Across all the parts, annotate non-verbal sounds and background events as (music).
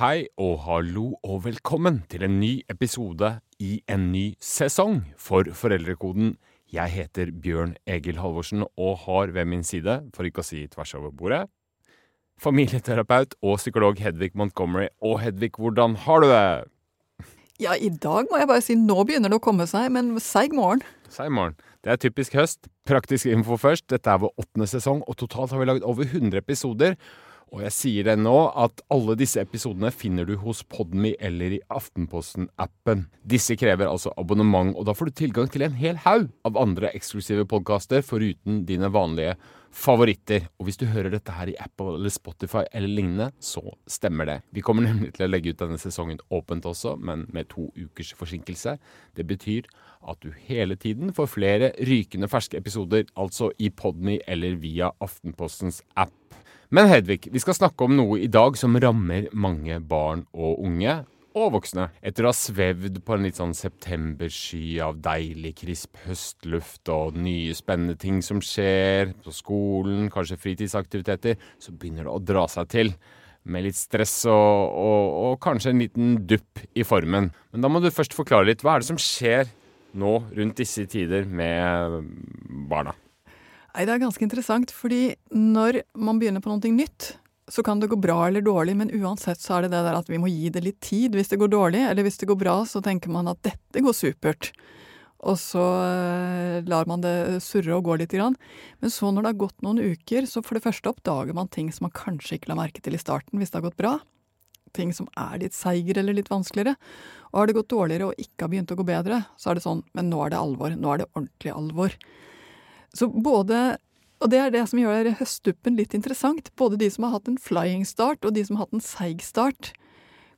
Hei og hallo og velkommen til en ny episode i en ny sesong for Foreldrekoden. Jeg heter Bjørn Egil Halvorsen og har ved min side, for ikke å si tvers over bordet, familieterapeut og psykolog Hedvig Montgomery. Og Hedvig, hvordan har du det? Ja, i dag må jeg bare si nå begynner det å komme seg, men seig morgen. Seig morgen. Det er typisk høst. Praktisk info først. Dette er vår åttende sesong, og totalt har vi laget over 100 episoder. Og jeg sier det nå, at alle disse episodene finner du hos Podme eller i Aftenposten-appen. Disse krever altså abonnement, og da får du tilgang til en hel haug av andre eksklusive podkaster foruten dine vanlige favoritter. Og hvis du hører dette her i Apple eller Spotify eller lignende, så stemmer det. Vi kommer nemlig til å legge ut denne sesongen åpent også, men med to ukers forsinkelse. Det betyr at du hele tiden får flere rykende ferske episoder, altså i Podme eller via Aftenpostens app. Men Hedvig, vi skal snakke om noe i dag som rammer mange barn og unge. Og voksne. Etter å ha svevd på en litt sånn septembersky av deilig, krisp høstluft og nye, spennende ting som skjer på skolen, kanskje fritidsaktiviteter, så begynner det å dra seg til. Med litt stress og, og, og kanskje en liten dupp i formen. Men da må du først forklare litt. Hva er det som skjer nå rundt disse tider med barna? Nei, Det er ganske interessant, fordi når man begynner på noe nytt, så kan det gå bra eller dårlig, men uansett så er det det der at vi må gi det litt tid hvis det går dårlig, eller hvis det går bra, så tenker man at dette går supert. Og så eh, lar man det surre og gå litt. grann. Men så når det har gått noen uker, så for det første oppdager man ting som man kanskje ikke la merke til i starten hvis det har gått bra. Ting som er litt seigere eller litt vanskeligere. Og har det gått dårligere og ikke har begynt å gå bedre, så er det sånn men nå er det alvor. Nå er det ordentlig alvor. Så både Og det er det som gjør høstduppen litt interessant. Både de som har hatt en flying start, og de som har hatt en seig start,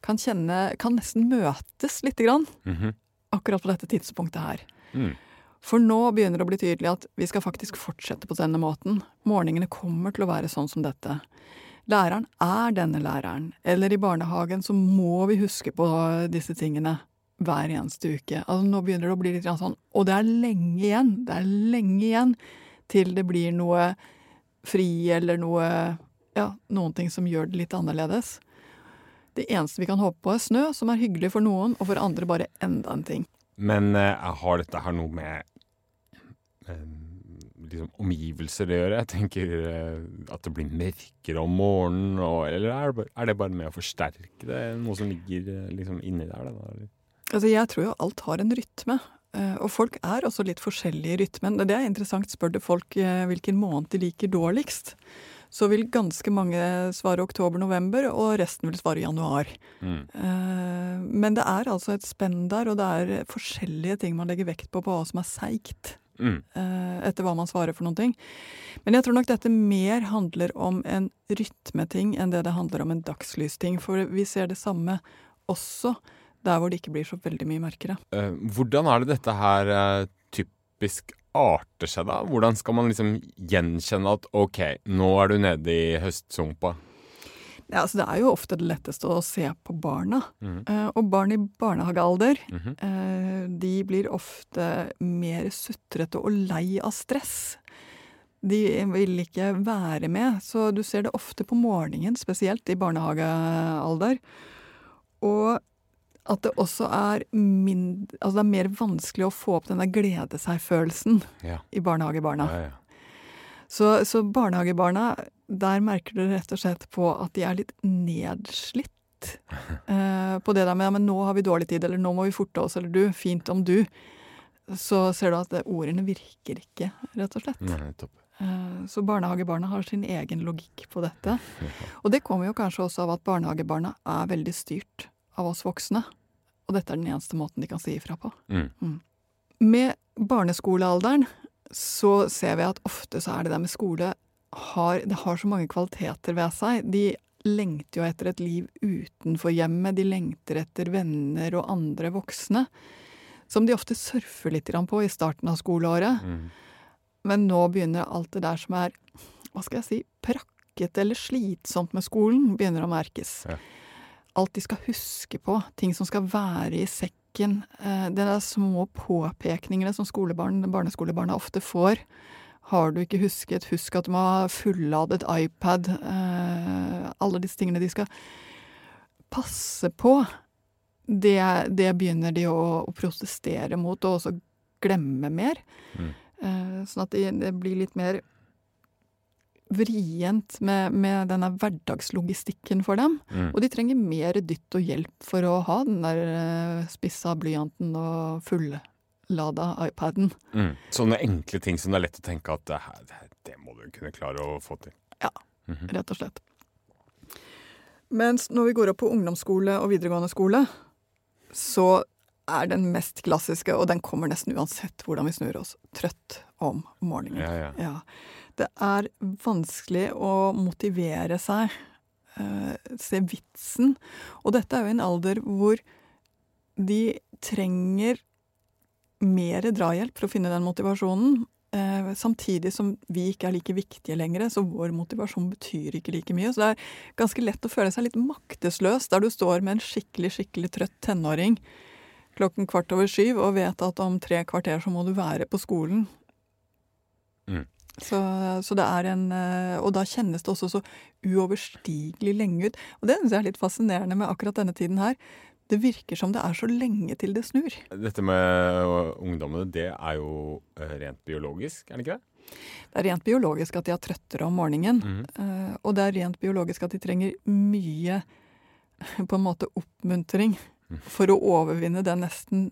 kan kjenne Kan nesten møtes lite grann. Mm -hmm. Akkurat på dette tidspunktet her. Mm. For nå begynner det å bli tydelig at vi skal faktisk fortsette på denne måten. Morgenene kommer til å være sånn som dette. Læreren er denne læreren. Eller i barnehagen så må vi huske på disse tingene hver eneste uke. Altså Nå begynner det å bli litt sånn Og det er lenge igjen. Det er lenge igjen til det blir noe fri eller noe Ja, noen ting som gjør det litt annerledes. Det eneste vi kan håpe på, er snø, som er hyggelig for noen, og for andre bare enda en ting. Men uh, har dette her noe med uh, liksom, omgivelser å gjøre? Jeg tenker uh, at det blir mørkere om morgenen, og, eller er det, er det, bare med å forsterke det? Noe som ligger liksom inni der? Da, altså, jeg tror jo alt har en rytme. Og folk er også litt forskjellige i rytmen. Det er interessant. Spør du folk hvilken måned de liker dårligst, så vil ganske mange svare oktober-november, og resten vil svare januar. Mm. Men det er altså et spenn der, og det er forskjellige ting man legger vekt på på hva som er seigt. Mm. Etter hva man svarer for noen ting. Men jeg tror nok dette mer handler om en rytmeting enn det det handler om en dagslysting. For vi ser det samme også der hvor det ikke blir så veldig mye mørkere. Uh, hvordan er det dette her uh, typisk arter seg, da? Hvordan skal man liksom gjenkjenne at OK, nå er du nede i høstsumpa? Ja, altså Det er jo ofte det letteste å se på barna. Mm. Uh, og barn i barnehagealder Mm -hmm. uh, de blir ofte mer sutrete og lei av stress. De vil ikke være med, så du ser det ofte på morgenen, spesielt i barnehagealder. Og at det også er, mindre, altså det er mer vanskelig å få opp denne glede seg-følelsen ja. i barnehagebarna. Ja, ja. Så, så barnehagebarna, der merker du rett og slett på at de er litt nedslitt. (laughs) eh, på det der med ja, men 'nå har vi dårlig tid', eller 'nå må vi forte oss', eller 'du, fint om du'. Så ser du at det, ordene virker ikke, rett og slett. Nei, topp. Eh, så barnehagebarna har sin egen logikk på dette. (laughs) Og det kommer jo kanskje også av at barnehagebarna er veldig styrt av oss voksne. Og dette er den eneste måten de kan si ifra på. Mm. Med barneskolealderen så ser vi at ofte så er det der med skole har, Det har så mange kvaliteter ved seg. De lengter jo etter et liv utenfor hjemmet. De lengter etter venner og andre voksne. Som de ofte surfer litt på i starten av skoleåret. Mm. Men nå begynner alt det der som er, hva skal jeg si, prakkete eller slitsomt med skolen, begynner å merkes. Ja. Alt de skal huske på, ting som skal være i sekken. Eh, det er små påpekningene som skolebarn, barneskolebarna ofte får. Har du ikke husket, husk at du må ha fulladet iPad. Eh, alle disse tingene de skal passe på, det, det begynner de å, å, protestere mot, og også glemme mer. Mm. Eh, sånn at det, det, blir litt mer vrient med, med denne hverdagslogistikken for dem. Mm. Og de trenger mer dytt og hjelp for å ha den der eh, spissa blyanten og fullada iPaden. Mm. Sånne enkle ting som det er lett å tenke at det, her, det må du kunne klare å få til. Ja, mm -hmm. rett og slett. Mens når vi går opp på ungdomsskole og videregående skole, så er den mest klassiske, og den kommer nesten uansett hvordan vi snur oss, trøtt om morgenen. Ja, ja. ja det er vanskelig å motivere seg, uh, se vitsen. Og dette er jo en alder hvor de trenger mer drahjelp for å finne den motivasjonen. Uh, samtidig som vi ikke er like viktige lenger, så vår motivasjon betyr ikke like mye. Så det er ganske lett å føle seg litt maktesløs der du står med en skikkelig, skikkelig trøtt tenåring klokken kvart over syv og vet at om tre kvarter så må du være på skolen. Mm. Så, så, det er en eh, Og da kjennes det også så uoverstigelig lenge ut. Og det syns jeg er litt fascinerende med akkurat denne tiden her. Det virker som det er så lenge til det snur. Dette med ungdommene, det er jo eh, rent biologisk, er det ikke det? Det er rent biologisk at de er trøttere om morgenen. Mm. Og det er rent biologisk at de trenger mye (laughs) på en måte oppmuntring mm. for å overvinne den nesten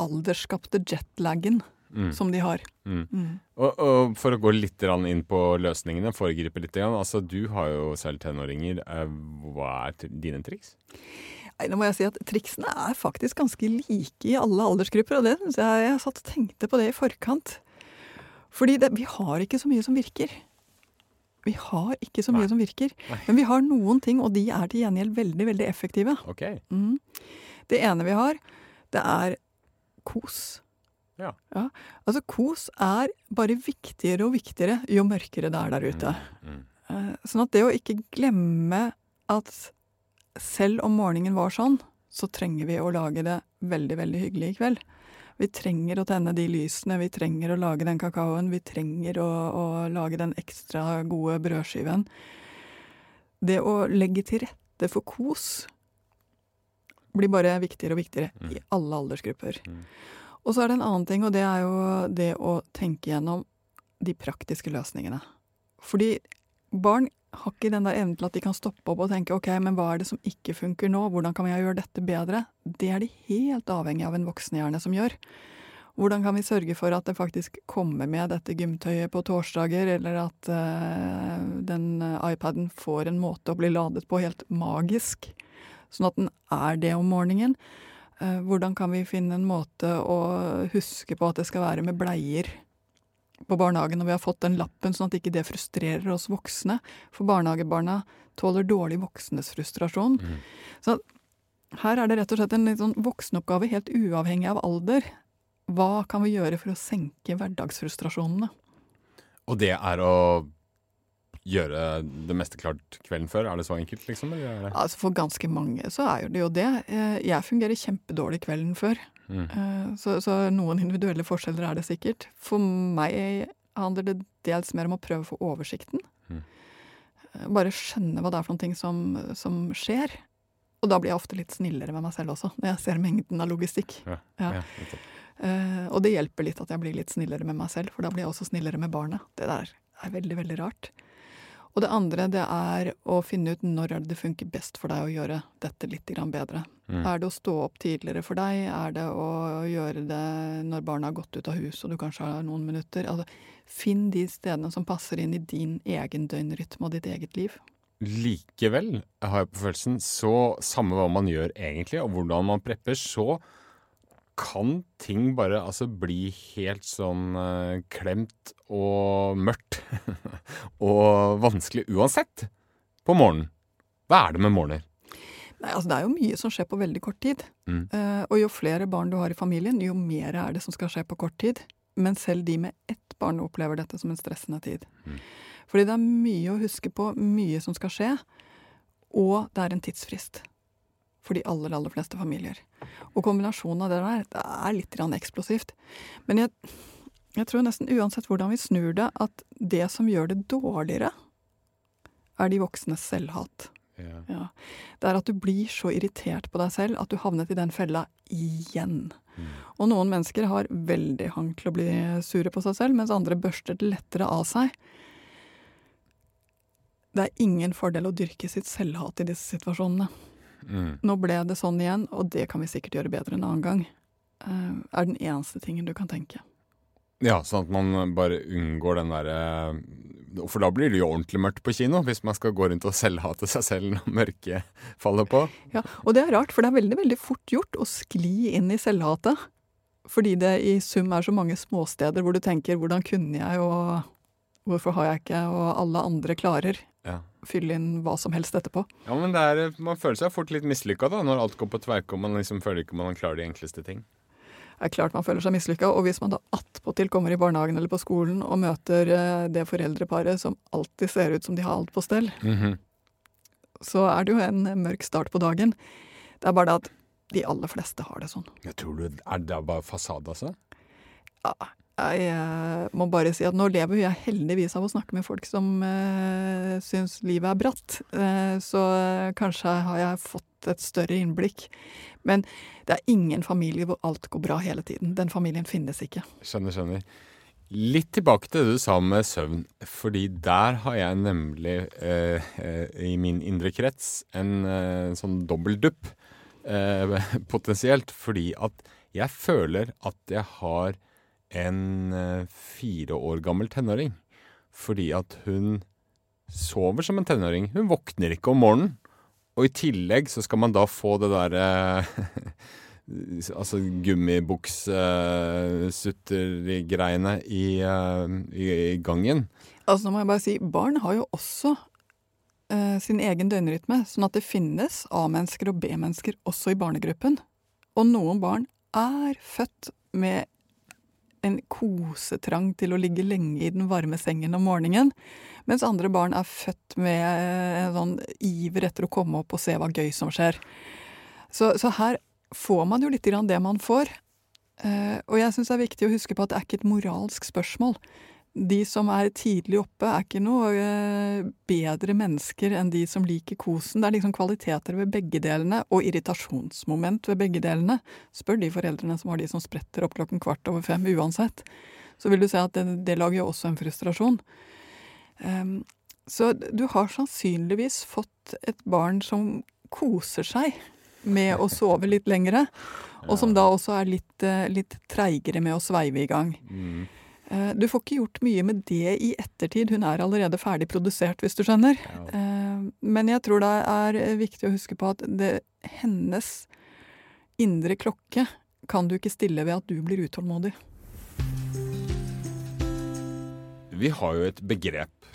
aldersskapte jetlagen mm. som de har. Mm. Mm. Og, og, for å gå litt inn på løsningene, foregripe litt. Altså, du har jo selv tenåringer. Eh, hva er dine triks? Nei, nå må jeg si at Triksene er faktisk ganske like i alle aldersgrupper. Og det synes jeg jeg satt og tenkte på det i forkant. Fordi det, vi har ikke så mye som virker. Vi har ikke så mye Nei. som virker. Nei. Men vi har noen ting, og de er til gjengjeld veldig veldig effektive. Okay. Mm. Det ene vi har, det er kos. Ja. ja. Altså, kos er bare viktigere og viktigere jo mørkere det er der ute. Mm, mm. Eh, sånn at det å ikke glemme at selv om morgenen var sånn, så trenger vi å lage det veldig, veldig hyggelig i kveld. Vi trenger å tenne de lysene, vi trenger å lage den kakaoen, vi trenger å, å lage den ekstra gode brødskiven. Det å legge til rette for kos blir bare viktigere og viktigere mm. i alle aldersgrupper. Mm. Og så er det en annen ting, og det er jo det å tenke gjennom de praktiske løsningene. Fordi barn har ikke den der evnen til at de kan stoppe opp og tenke ok, men hva er det som ikke funker nå, hvordan kan vi gjøre dette bedre? Det er de helt avhengig av en voksenhjerne som gjør. Hvordan kan vi sørge for at det faktisk kommer med dette gymtøyet på torsdager, eller at uh, den iPaden får en måte å bli ladet på helt magisk, sånn at den er det om morgenen? Eh, hvordan kan vi finne en måte å huske på at det skal være med bleier på barnehagen når vi har fått den lappen, sånn at ikke det frustrerer oss voksne? For barnehagebarna tåler dårlig voksnes frustrasjon. Mm. Så her er det rett og slett en litt sånn voksenoppgave, helt uavhengig av alder. Hva kan vi gjøre for å senke hverdagsfrustrasjonene? Og det er å gjøre det meste klart kvelden før? Er det så enkelt, liksom? Altså For ganske mange så er det jo det. Eh, jeg fungerer kjempedårlig kvelden før. Mm. Eh, så, så, noen individuelle forskjeller er det sikkert. For meg handler det dels mer om å prøve å få oversikten. Mm. Eh, bare skjønne hva det er for noe som, som skjer. Og da blir jeg ofte litt snillere med meg selv også, når jeg ser mengden av logistikk. Ja, ja. Ja, uh, og det hjelper litt at jeg blir litt snillere med meg selv, for da blir jeg også snillere med barnet. Det der er veldig, veldig rart. Og det andre det er å finne ut når det funker best for deg å gjøre dette litt bedre. Mm. Er det å stå opp tidligere for deg? Er det å gjøre det når barna har gått ut av huset og du kanskje har noen minutter? Altså, finn de stedene som passer inn i din egen døgnrytme og ditt eget liv. Likevel har jeg på følelsen, så samme hva man gjør egentlig, og hvordan man prepper, så kan ting bare altså bli helt sånn uh, klemt og mørkt (laughs) og vanskelig uansett på morgenen. Hva er det med morgener? Nei, altså Det er jo mye som skjer på veldig kort tid. Mm. Uh, og jo flere barn du har i familien, jo mer er det som skal skje på kort tid. Men selv de med ett barn opplever dette som en stressende tid. Mm. Fordi det er mye å huske på, mye som skal skje, og det er en tidsfrist for de aller, aller fleste familier. Og kombinasjonen av det der, det er litt eksplosivt. Men jeg, jeg, tror nesten uansett hvordan vi snur det, at det som gjør det dårligere, er de voksnes selvhat. Ja. Ja. Det er at du blir så irritert på deg selv at du havnet i den fella igjen. Mm. Og noen mennesker har veldig hang til å bli sure på seg selv, mens andre børster det lettere av seg. Det er ingen fordel å dyrke sitt selvhat i disse situasjonene. Mm. Nå ble det sånn igjen, og det kan vi sikkert gjøre bedre en annen gang. Uh, er den eneste tingen du kan tenke. Ja, sånn at man bare unngår den derre For da blir det jo ordentlig mørkt på kino, hvis man skal gå rundt og selvhate seg selv når mørket faller på. Ja, og det er rart, for det er veldig, veldig fort gjort å skli inn i selvhatet. Fordi det i sum er så mange småsteder hvor du tenker 'hvordan kunne jeg', og 'hvorfor har jeg ikke', og alle andre klarer. Ja. Fylle inn hva som helst etterpå. Ja, men det er, Man føler seg fort litt mislykka da, når alt går på tverke og man liksom føler ikke man klarer de enkleste ting. Det er klart man føler seg mislykka, og hvis man da attpåtil kommer i barnehagen eller på skolen og møter eh, det foreldreparet som alltid ser ut som de har alt på stell, Mhm. så er det jo en mørk start på dagen. Det er bare det at de aller fleste har det sånn. Jeg tror du, Er det bare fasade, altså? Ja, jeg eh, må bare si at nå lever jeg heldigvis av å snakke med folk som uh, syns livet er bratt. Eh, så eh, kanskje har jeg fått et større innblikk. Men det er ingen familie hvor alt går bra hele tiden. Den familien finnes ikke. Skjønner, skjønner. Litt tilbake til det du sa med søvn, fordi der har jeg nemlig eh, eh, i min indre krets en eh, sånn dobbeltdupp eh, (laughs) potensielt, fordi at jeg føler at jeg har en eh, fire år gammel tenåring. Fordi at hun sover som en tenåring. Hun våkner ikke om morgenen. Og i tillegg så skal man da få det derre (laughs) Altså gummibuksesuttergreiene i, eh, i, i gangen. Altså, nå må jeg bare si, barn har jo også eh, sin egen døgnrytme, sånn at det finnes A-mennesker og B-mennesker også i barnegruppen. Og noen barn er født med en kosetrang til å ligge lenge i den varme sengen om morgenen, mens andre barn er født med en sånn iver etter å komme opp og se hva gøy som skjer. Så, så her får man jo litt grann det man får. Eh, og jeg syns det er viktig å huske på at det er ikke et moralsk spørsmål. De som er tidlig oppe, er ikke noe eh, bedre mennesker enn de som liker kosen. Det er liksom kvaliteter ved begge delene, og irritasjonsmoment ved begge delene. Spør de foreldrene som har de som spretter opp klokken kvart over fem uansett. Så vil du se at det, det lager jo også en frustrasjon. Um, så du har sannsynligvis fått et barn som koser seg med å sove litt lengre, og som da også er litt, eh, litt treigere med å sveive i gang. Mm. Eh, Du får ikke gjort mye med det i ettertid. Hun er allerede ferdig produsert, hvis du skjønner. Ja. Eh, Men jeg tror det er viktig å huske på at det, hennes indre klokke kan du ikke stille ved at du blir utålmodig. Vi har jo et begrep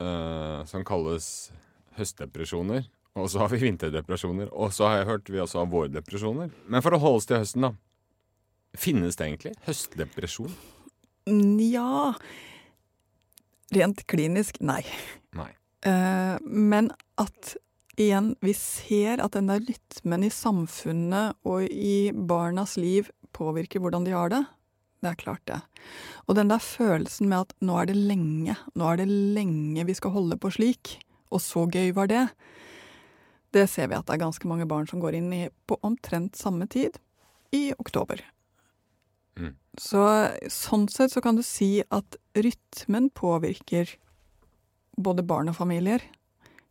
uh, som kalles høstdepresjoner. Og så har vi vinterdepresjoner. Og så har jeg hørt vi også har vårdepresjoner. Men for å holde oss til høsten, da. Finnes det egentlig høstdepresjon? Nja Rent klinisk, nei. Nei. Uh, Men at igjen, vi ser at den der rytmen i samfunnet og i barnas liv påvirker hvordan de har det. Det er klart, det. Og den der følelsen med at nå er det lenge, nå er det lenge vi skal holde på slik, og så gøy var det, det ser vi at det er ganske mange barn som går inn i på omtrent samme tid, i oktober. Mm. Så sånn sett så kan du si at rytmen påvirker både barn og familier.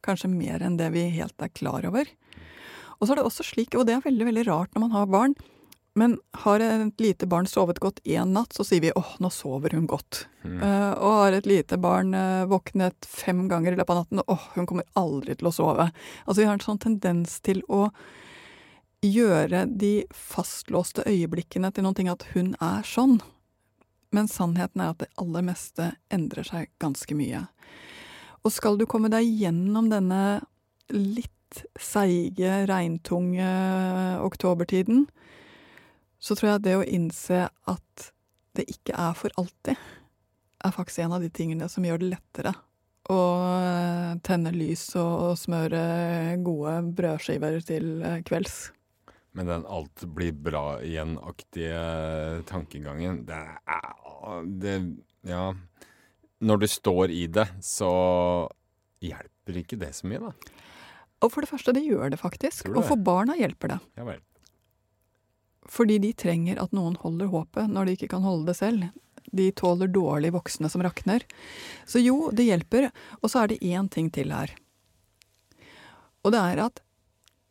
Kanskje mer enn det vi helt er klar over. Og så er det også slik, og det er veldig veldig rart når man har barn, men har et lite barn sovet godt én natt, så sier vi åh, nå sover hun godt. Mm. Uh, og har et lite barn uh, våknet fem ganger i løpet av natten, åh, hun kommer aldri til å sove. Altså vi har en sånn tendens til å gjøre de fastlåste øyeblikkene til noen ting at hun er sånn. Men sannheten er at det aller meste endrer seg ganske mye. Og skal du komme deg gjennom denne litt seige, regntunge oktobertiden, så tror jeg det å innse at det ikke er for alltid, er faktisk en av de tingene som gjør det lettere å eh, tenne lys og, smøre gode brødskiver til eh, kvelds. Men den alt blir bra igjen-aktige tankegangen, det er det, Ja. Når du står i det, så hjelper ikke det så mye, da. Og for det første, det gjør det faktisk. Og for barna hjelper det. Ja vel. Fordi de trenger at noen holder håpet når de ikke kan holde det selv. De tåler dårlig voksne som rakner. Så jo, det hjelper. Og så er det én ting til her. Og det er at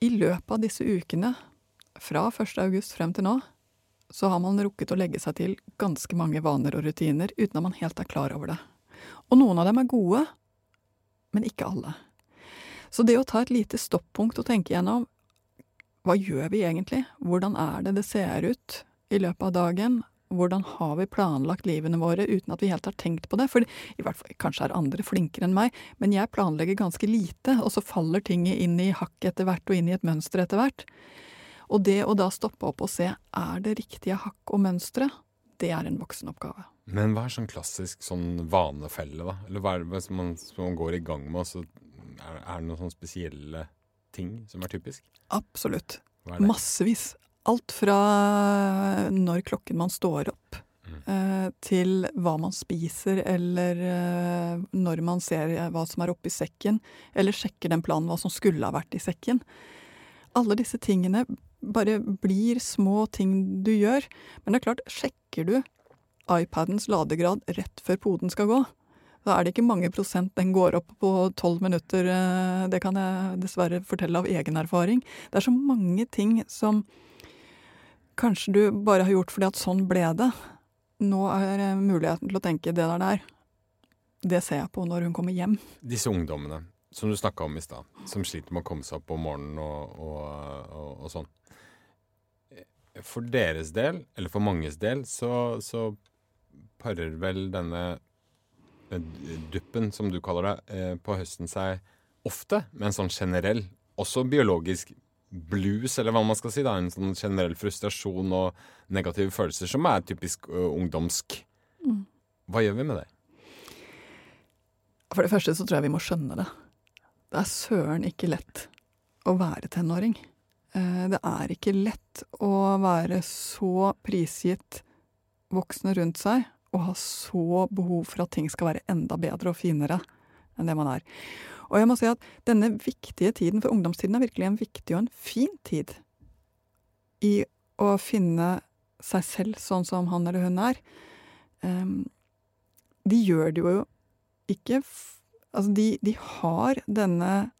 i løpet av disse ukene, fra 1. august frem til nå, så har man rukket å legge seg til ganske mange vaner og rutiner uten at man helt er klar over det. Og noen av dem er gode, men ikke alle. Så det å ta et lite stoppunkt og tenke gjennom hva gjør vi egentlig? Hvordan er det det ser ut i løpet av dagen? Hvordan har vi planlagt livene våre uten at vi helt har tenkt på det? For i hvert fall, kanskje er andre flinkere enn meg, men jeg planlegger ganske lite, og så faller ting inn i hakk etter hvert og inn i et mønster etter hvert. Og det å da stoppe opp og se er det riktige hakk og mønstre, det er en voksenoppgave. Men hva er sånn klassisk sånn vanefelle, da? Eller hva er det som man, som man går i gang med, så er, er det noen sånne spesielle ting som er typisk? Absolutt. Massevis. Alt fra når klokken man står opp, Mm. eh, til hva man spiser, eller eh, når man ser hva som er oppi sekken, eller sjekker den planen hva som skulle ha vært i sekken. Alle disse tingene bare blir små ting du gjør. Men det er klart, sjekker du iPadens ladegrad rett før poden skal gå, da er det ikke mange prosent den går opp på tolv minutter. eh, Det kan jeg dessverre fortelle av egen erfaring. Det er så mange ting som kanskje du bare har gjort fordi at sånn ble det. Nå er eh, muligheten til å tenke det der der. Det ser jeg på når hun kommer hjem. Disse ungdommene som du snakka om i stad, som sliter med å komme seg opp om morgenen og, og, og, og sånn. For deres del, eller for manges del, så, så parer vel denne eh, duppen, som du kaller det, eh, på høsten seg ofte med en sånn generell, også biologisk blues, eller hva man skal si. da, En sånn generell frustrasjon og negative følelser som er typisk ungdomsk. Hva gjør vi med det? For det første så tror jeg vi må skjønne det. Det er søren ikke lett å være tenåring. Eh, Det er ikke lett å være så prisgitt voksne rundt seg og ha så behov for at ting skal være enda bedre og finere enn det man er. Og jeg må si at denne viktige tiden, for ungdomstiden er virkelig en viktig og en fin tid i å finne seg selv sånn som han eller hun er. De gjør det jo ikke Altså, de, de har denne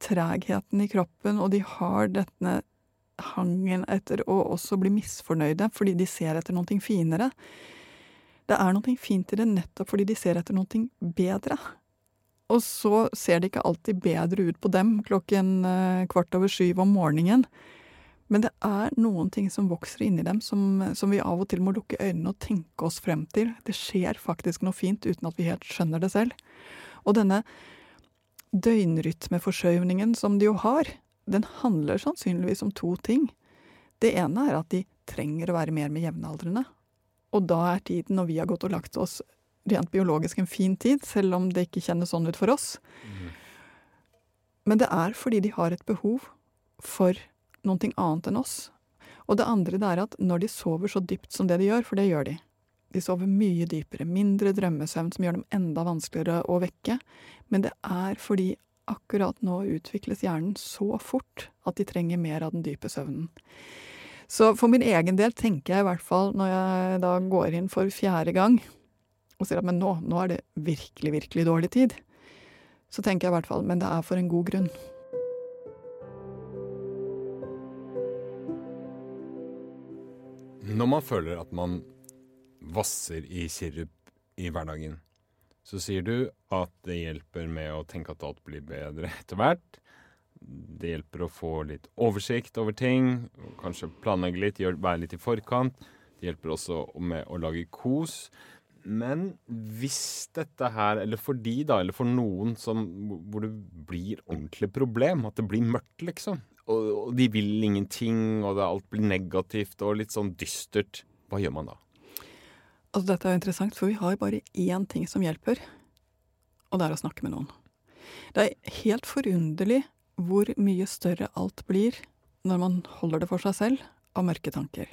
tregheten i kroppen, og de har denne hangen etter å også bli misfornøyde fordi de ser etter noe finere. Det er noe fint i det nettopp fordi de ser etter noe bedre. Og så ser det ikke alltid bedre ut på dem klokken eh, kvart over syv om morgenen. Men det er noen ting som vokser inni dem, som, som vi av og til må lukke øynene og tenke oss frem til. Det skjer faktisk noe fint uten at vi helt skjønner det selv. Og denne døgnrytmeforskyvningen som de jo har, den handler sannsynligvis om to ting. Det ene er at de trenger å være mer med jevnaldrende. Og da er tiden når vi har gått og lagt oss rent biologisk en fin tid, selv om det ikke kjennes sånn ut for oss. Men det er fordi de har et behov for noe annet enn oss. Og det andre det er at når de sover så dypt som det de gjør, for det gjør de De sover mye dypere, mindre drømmesøvn som gjør dem enda vanskeligere å vekke. Men det er fordi akkurat nå utvikles hjernen så fort at de trenger mer av den dype søvnen. Så for min egen del tenker jeg i hvert fall, når jeg da går inn for fjerde gang og sier at men nå, nå er det virkelig, virkelig dårlig tid, så tenker jeg i hvert fall men det er for en god grunn. Når man føler at man vasser i sirup i hverdagen, så sier du at det hjelper med å tenke at alt blir bedre (laughs) etter hvert. Det hjelper å få litt oversikt over ting, kanskje planlegge litt, være litt i forkant. Det hjelper også med å lage kos. Men hvis dette her, eller for de da, eller for noen som, hvor det blir ordentlig problem, at det blir mørkt liksom, og, og de vil ingenting, og det, alt blir negativt og litt sånn dystert, hva gjør man da? Altså Dette er jo interessant, for vi har bare én ting som hjelper, og det er å snakke med noen. Det er helt forunderlig hvor mye større alt blir når man holder det for seg selv av mørke tanker.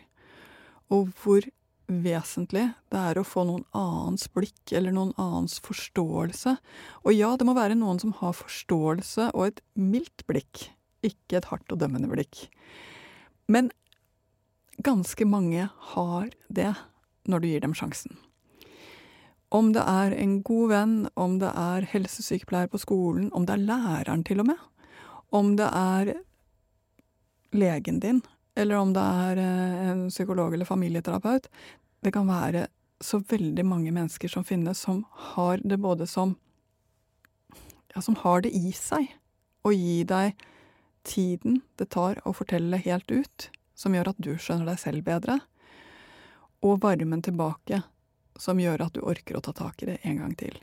Og hvor vesentlig, det er å få noen annens blikk eller noen annens forståelse. Og ja, det må være noen som har forståelse og et mildt blikk, ikke et hardt og dømmende blikk. Men ganske mange har det når du gir dem sjansen. Om det er en god venn, om det er helsesykepleier på skolen, om det er læreren til og med, om det er legen din, eller om det er eh, en psykolog eller familieterapeut. Det kan være så veldig mange mennesker som finnes, som har det både som Ja, som har det i seg å gi deg tiden det tar å fortelle helt ut, som gjør at du skjønner deg selv bedre, og varmen tilbake som gjør at du orker å ta tak i det en gang til.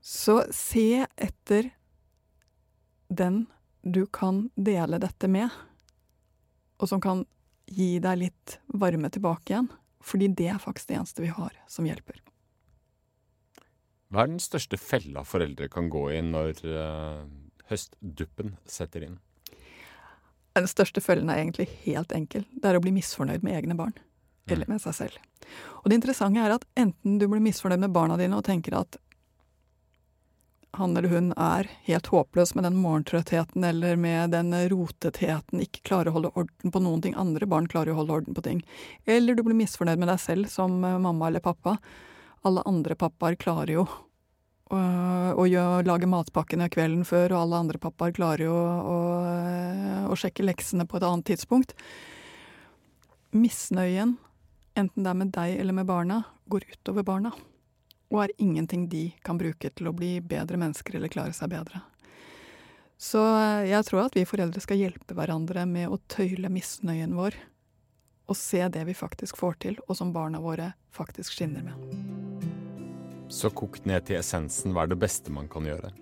Så se etter den du kan dele dette med, og som kan gi deg litt varme tilbake igjen. Fordi det er faktisk det eneste vi har som hjelper. Hva er den største fella foreldre kan gå i når uh, høstduppen setter inn? Den største fellen er egentlig helt enkel. Det er å bli misfornøyd med egne barn. Eller mm. med seg selv. Og det interessante er at enten du blir misfornøyd med barna dine og tenker at han eller hun er helt håpløs med den morgentrøttheten eller med den rotetheten, ikke klarer å holde orden på noen ting. Andre barn klarer å holde orden på ting. Eller du blir misfornøyd med deg selv som eh, mamma eller pappa. Alle andre pappaer klarer jo å, å, å lage matpakkene kvelden før, og alle andre pappaer klarer jo å, å sjekke leksene på et annet tidspunkt. Misnøyen, enten det er med deg eller med barna, går utover barna og er ingenting de kan bruke til å bli bedre mennesker eller klare seg bedre. Så eh, jeg tror at vi foreldre skal hjelpe hverandre med å tøyle misnøyen vår, og se det vi faktisk får til, og som barna våre faktisk skinner med. Så kokt ned til essensen, hva er det beste man kan gjøre?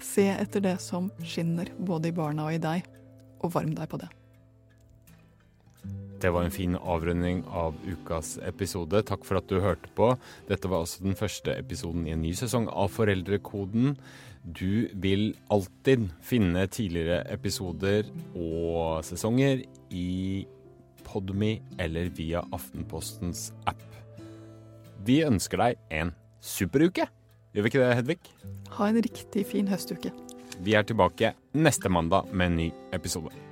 Se etter det som skinner, både i barna og i deg, og varm deg på det. Det var en fin avrunding av ukas episode. Takk for at du hørte på. Dette var altså den første episoden i en ny sesong av Foreldrekoden. Du vil alltid finne tidligere episoder og sesonger i Podme eller via Aftenpostens app. Vi ønsker deg en superuke. Gjør vi ikke det, Hedvig? Ha en riktig fin høstuke. Vi er tilbake neste mandag med en ny episode.